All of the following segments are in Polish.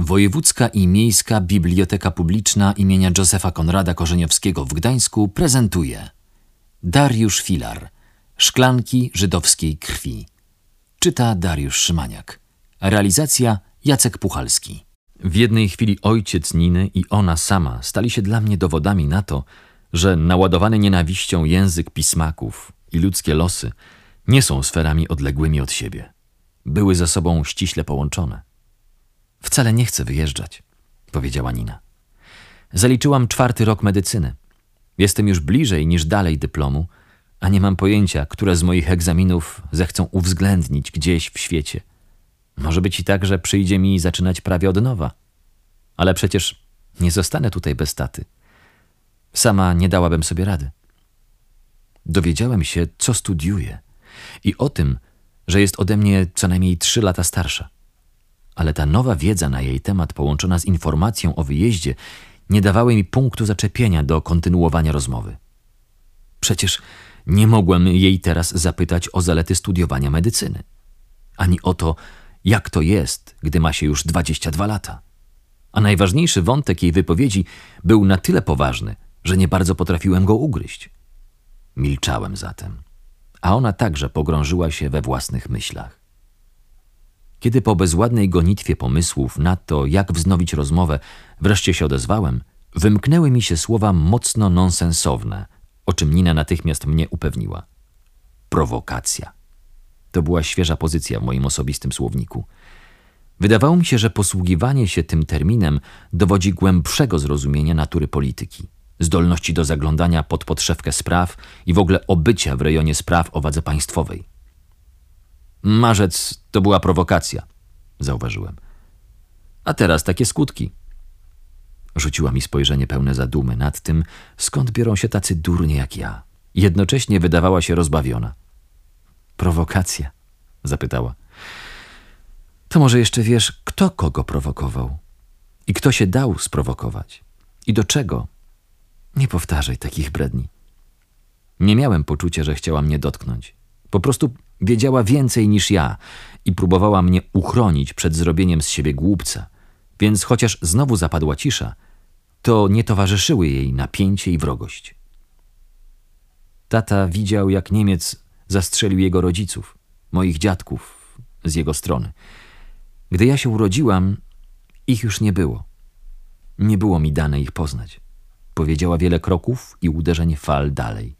Wojewódzka i Miejska Biblioteka Publiczna imienia Józefa Konrada Korzeniowskiego w Gdańsku prezentuje Dariusz Filar Szklanki żydowskiej krwi Czyta Dariusz Szymaniak Realizacja Jacek Puchalski W jednej chwili ojciec Niny i ona sama stali się dla mnie dowodami na to, że naładowany nienawiścią język pismaków i ludzkie losy nie są sferami odległymi od siebie. Były ze sobą ściśle połączone. Wcale nie chcę wyjeżdżać, powiedziała Nina. Zaliczyłam czwarty rok medycyny. Jestem już bliżej niż dalej dyplomu, a nie mam pojęcia, które z moich egzaminów zechcą uwzględnić gdzieś w świecie. Może być i tak, że przyjdzie mi zaczynać prawie od nowa. Ale przecież nie zostanę tutaj bez taty. Sama nie dałabym sobie rady. Dowiedziałem się, co studiuje i o tym, że jest ode mnie co najmniej trzy lata starsza ale ta nowa wiedza na jej temat połączona z informacją o wyjeździe nie dawały mi punktu zaczepienia do kontynuowania rozmowy. Przecież nie mogłem jej teraz zapytać o zalety studiowania medycyny, ani o to, jak to jest, gdy ma się już 22 lata. A najważniejszy wątek jej wypowiedzi był na tyle poważny, że nie bardzo potrafiłem go ugryźć. Milczałem zatem, a ona także pogrążyła się we własnych myślach. Kiedy po bezładnej gonitwie pomysłów na to, jak wznowić rozmowę, wreszcie się odezwałem, wymknęły mi się słowa mocno nonsensowne, o czym Nina natychmiast mnie upewniła. Prowokacja. To była świeża pozycja w moim osobistym słowniku. Wydawało mi się, że posługiwanie się tym terminem dowodzi głębszego zrozumienia natury polityki, zdolności do zaglądania pod podszewkę spraw i w ogóle obycia w rejonie spraw o wadze państwowej. Marzec to była prowokacja, zauważyłem. A teraz takie skutki. Rzuciła mi spojrzenie pełne zadumy nad tym, skąd biorą się tacy durnie jak ja. Jednocześnie wydawała się rozbawiona. Prowokacja? zapytała. To może jeszcze wiesz, kto kogo prowokował? I kto się dał sprowokować? I do czego? Nie powtarzaj takich bredni. Nie miałem poczucia, że chciała mnie dotknąć. Po prostu wiedziała więcej niż ja i próbowała mnie uchronić przed zrobieniem z siebie głupca, więc chociaż znowu zapadła cisza, to nie towarzyszyły jej napięcie i wrogość. Tata widział, jak Niemiec zastrzelił jego rodziców, moich dziadków, z jego strony. Gdy ja się urodziłam, ich już nie było. Nie było mi dane ich poznać. Powiedziała wiele kroków i uderzeń fal dalej.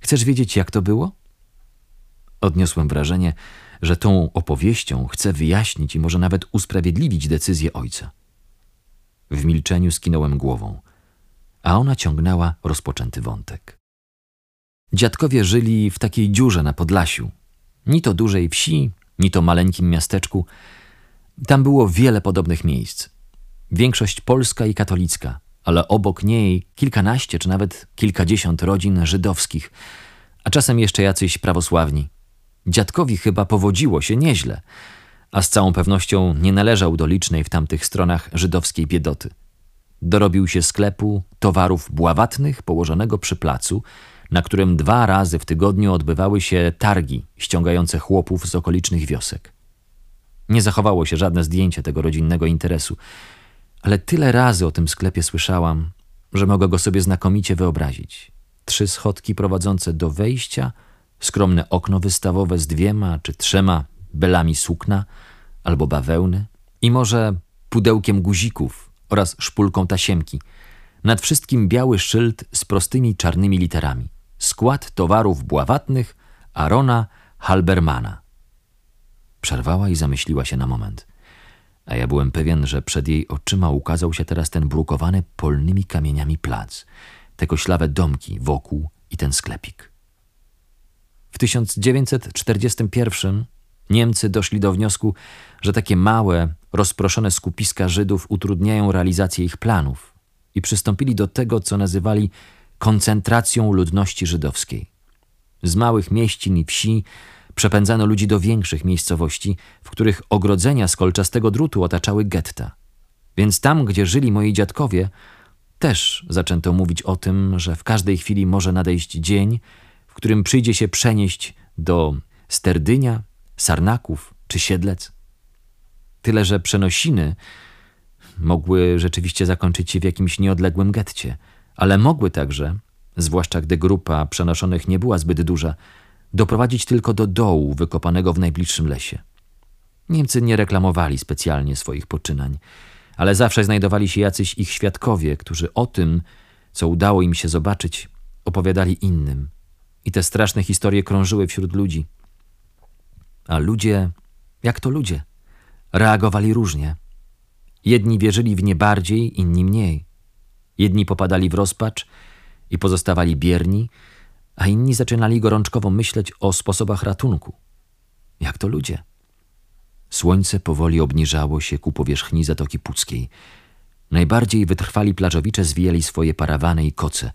Chcesz wiedzieć, jak to było? Odniosłem wrażenie, że tą opowieścią chce wyjaśnić i może nawet usprawiedliwić decyzję ojca. W milczeniu skinąłem głową, a ona ciągnęła rozpoczęty wątek. Dziadkowie żyli w takiej dziurze na Podlasiu. Ni to dużej wsi, ni to maleńkim miasteczku. Tam było wiele podobnych miejsc. Większość polska i katolicka, ale obok niej kilkanaście czy nawet kilkadziesiąt rodzin żydowskich, a czasem jeszcze jacyś prawosławni. Dziadkowi chyba powodziło się nieźle, a z całą pewnością nie należał do licznej w tamtych stronach żydowskiej biedoty. Dorobił się sklepu towarów bławatnych położonego przy placu, na którym dwa razy w tygodniu odbywały się targi ściągające chłopów z okolicznych wiosek. Nie zachowało się żadne zdjęcie tego rodzinnego interesu, ale tyle razy o tym sklepie słyszałam, że mogę go sobie znakomicie wyobrazić. Trzy schodki prowadzące do wejścia – skromne okno wystawowe z dwiema czy trzema belami sukna albo bawełny i może pudełkiem guzików oraz szpulką tasiemki. Nad wszystkim biały szyld z prostymi czarnymi literami. Skład towarów bławatnych Arona Halbermana. Przerwała i zamyśliła się na moment. A ja byłem pewien, że przed jej oczyma ukazał się teraz ten brukowany polnymi kamieniami plac, te koślawe domki wokół i ten sklepik. W 1941 Niemcy doszli do wniosku, że takie małe, rozproszone skupiska Żydów utrudniają realizację ich planów i przystąpili do tego, co nazywali koncentracją ludności żydowskiej. Z małych mieścin i wsi przepędzano ludzi do większych miejscowości, w których ogrodzenia z kolczastego drutu otaczały getta. Więc tam, gdzie żyli moi dziadkowie, też zaczęto mówić o tym, że w każdej chwili może nadejść dzień, w którym przyjdzie się przenieść do Sterdynia, Sarnaków czy Siedlec. Tyle, że przenosiny mogły rzeczywiście zakończyć się w jakimś nieodległym getcie, ale mogły także, zwłaszcza gdy grupa przenoszonych nie była zbyt duża, doprowadzić tylko do dołu wykopanego w najbliższym lesie. Niemcy nie reklamowali specjalnie swoich poczynań, ale zawsze znajdowali się jacyś ich świadkowie, którzy o tym, co udało im się zobaczyć, opowiadali innym. I te straszne historie krążyły wśród ludzi. A ludzie, jak to ludzie, reagowali różnie. Jedni wierzyli w nie bardziej, inni mniej. Jedni popadali w rozpacz i pozostawali bierni, a inni zaczynali gorączkowo myśleć o sposobach ratunku. Jak to ludzie? Słońce powoli obniżało się ku powierzchni Zatoki Puckiej. Najbardziej wytrwali plażowicze zwijali swoje parawany i koce,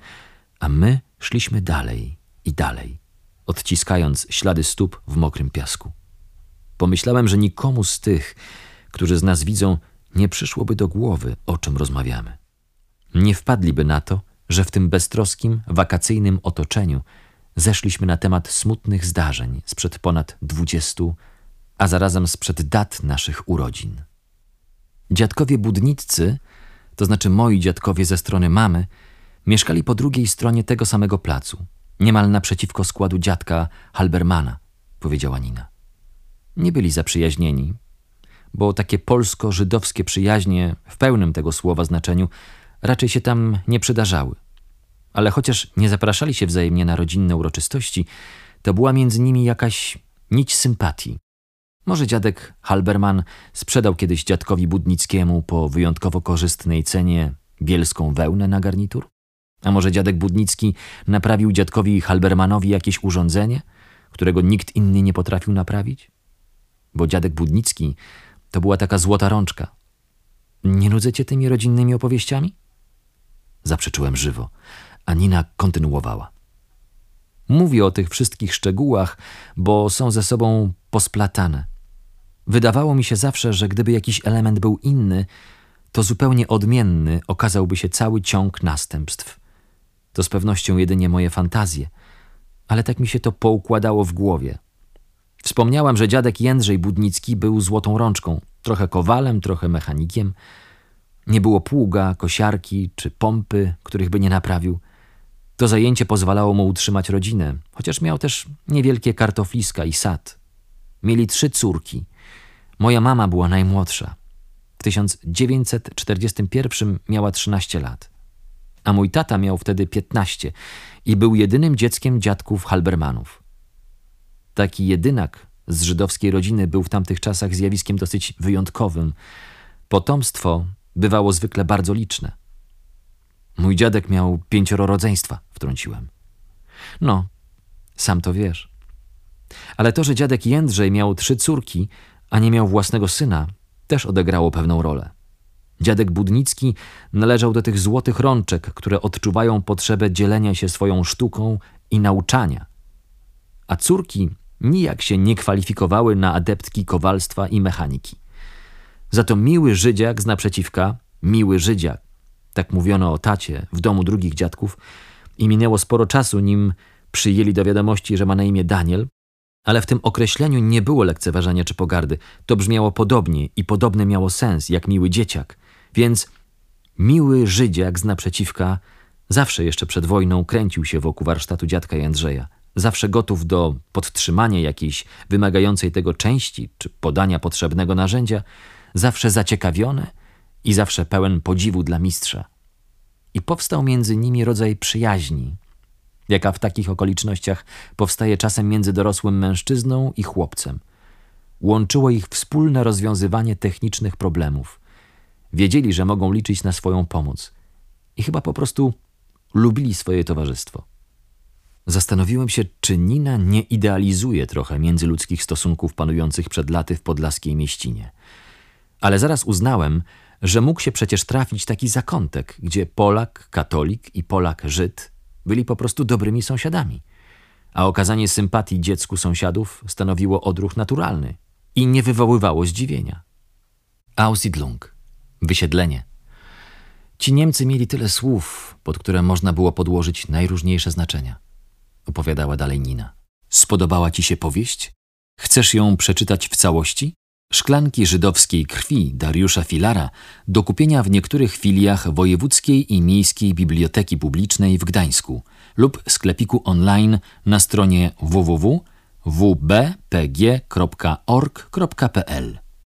a my szliśmy dalej i dalej, odciskając ślady stóp w mokrym piasku. Pomyślałem, że nikomu z tych, którzy z nas widzą, nie przyszłoby do głowy, o czym rozmawiamy. Nie wpadliby na to, że w tym beztroskim, wakacyjnym otoczeniu zeszliśmy na temat smutnych zdarzeń sprzed ponad dwudziestu, a zarazem sprzed dat naszych urodzin. Dziadkowie budniccy, to znaczy moi dziadkowie ze strony mamy, mieszkali po drugiej stronie tego samego placu, niemal naprzeciwko składu dziadka Halbermana, powiedziała Nina. Nie byli zaprzyjaźnieni, bo takie polsko-żydowskie przyjaźnie w pełnym tego słowa znaczeniu raczej się tam nie przydarzały. Ale chociaż nie zapraszali się wzajemnie na rodzinne uroczystości, to była między nimi jakaś nić sympatii. Może dziadek Halberman sprzedał kiedyś dziadkowi Budnickiemu po wyjątkowo korzystnej cenie bielską wełnę na garnitur? A może dziadek Budnicki naprawił dziadkowi Halbermanowi jakieś urządzenie, którego nikt inny nie potrafił naprawić? Bo dziadek Budnicki to była taka złota rączka. Nie nudzę cię tymi rodzinnymi opowieściami? Zaprzeczyłem żywo, a Nina kontynuowała. Mówię o tych wszystkich szczegółach, bo są ze sobą posplatane. Wydawało mi się zawsze, że gdyby jakiś element był inny, to zupełnie odmienny okazałby się cały ciąg następstw. To z pewnością jedynie moje fantazje, ale tak mi się to poukładało w głowie. Wspomniałam, że dziadek Jędrzej Budnicki był złotą rączką, trochę kowalem, trochę mechanikiem. Nie było pługa, kosiarki czy pompy, których by nie naprawił. To zajęcie pozwalało mu utrzymać rodzinę, chociaż miał też niewielkie kartofliska i sad. Mieli trzy córki. Moja mama była najmłodsza. W 1941 miała 13 lat, a mój tata miał wtedy 15 i był jedynym dzieckiem dziadków Halbermanów. Taki jedynak z żydowskiej rodziny był w tamtych czasach zjawiskiem dosyć wyjątkowym. Potomstwo bywało zwykle bardzo liczne. Mój dziadek miał pięcioro rodzeństwa, wtrąciłem. No, sam to wiesz. Ale to, że dziadek Jędrzej miał trzy córki, a nie miał własnego syna, też odegrało pewną rolę. Dziadek Budnicki należał do tych złotych rączek, które odczuwają potrzebę dzielenia się swoją sztuką i nauczania. A córki nijak się nie kwalifikowały na adeptki kowalstwa i mechaniki. Za to miły Żydziak z naprzeciwka, miły Żydziak, tak mówiono o tacie w domu drugich dziadków i minęło sporo czasu, nim przyjęli do wiadomości, że ma na imię Daniel, ale w tym określeniu nie było lekceważenia czy pogardy. To brzmiało podobnie i podobny miało sens, jak miły dzieciak. Więc miły Żydziak z naprzeciwka zawsze jeszcze przed wojną kręcił się wokół warsztatu dziadka Jędrzeja zawsze gotów do podtrzymania jakiejś wymagającej tego części czy podania potrzebnego narzędzia, zawsze zaciekawiony i zawsze pełen podziwu dla mistrza. I powstał między nimi rodzaj przyjaźni, jaka w takich okolicznościach powstaje czasem między dorosłym mężczyzną i chłopcem. Łączyło ich wspólne rozwiązywanie technicznych problemów. Wiedzieli, że mogą liczyć na swoją pomoc i chyba po prostu lubili swoje towarzystwo. Zastanowiłem się, czy Nina nie idealizuje trochę międzyludzkich stosunków panujących przed laty w podlaskiej mieścinie. Ale zaraz uznałem, że mógł się przecież trafić taki zakątek, gdzie Polak, katolik i Polak, Żyd byli po prostu dobrymi sąsiadami, a okazanie sympatii dziecku sąsiadów stanowiło odruch naturalny i nie wywoływało zdziwienia. Aussiedlung, wysiedlenie. Ci Niemcy mieli tyle słów, pod które można było podłożyć najróżniejsze znaczenia, opowiadała dalej Nina. Spodobała ci się powieść? Chcesz ją przeczytać w całości? Szklanki żydowskiej krwi Dariusza Filara do kupienia w niektórych filiach Wojewódzkiej i Miejskiej Biblioteki Publicznej w Gdańsku lub sklepiku online na stronie www.wbpg.org.pl.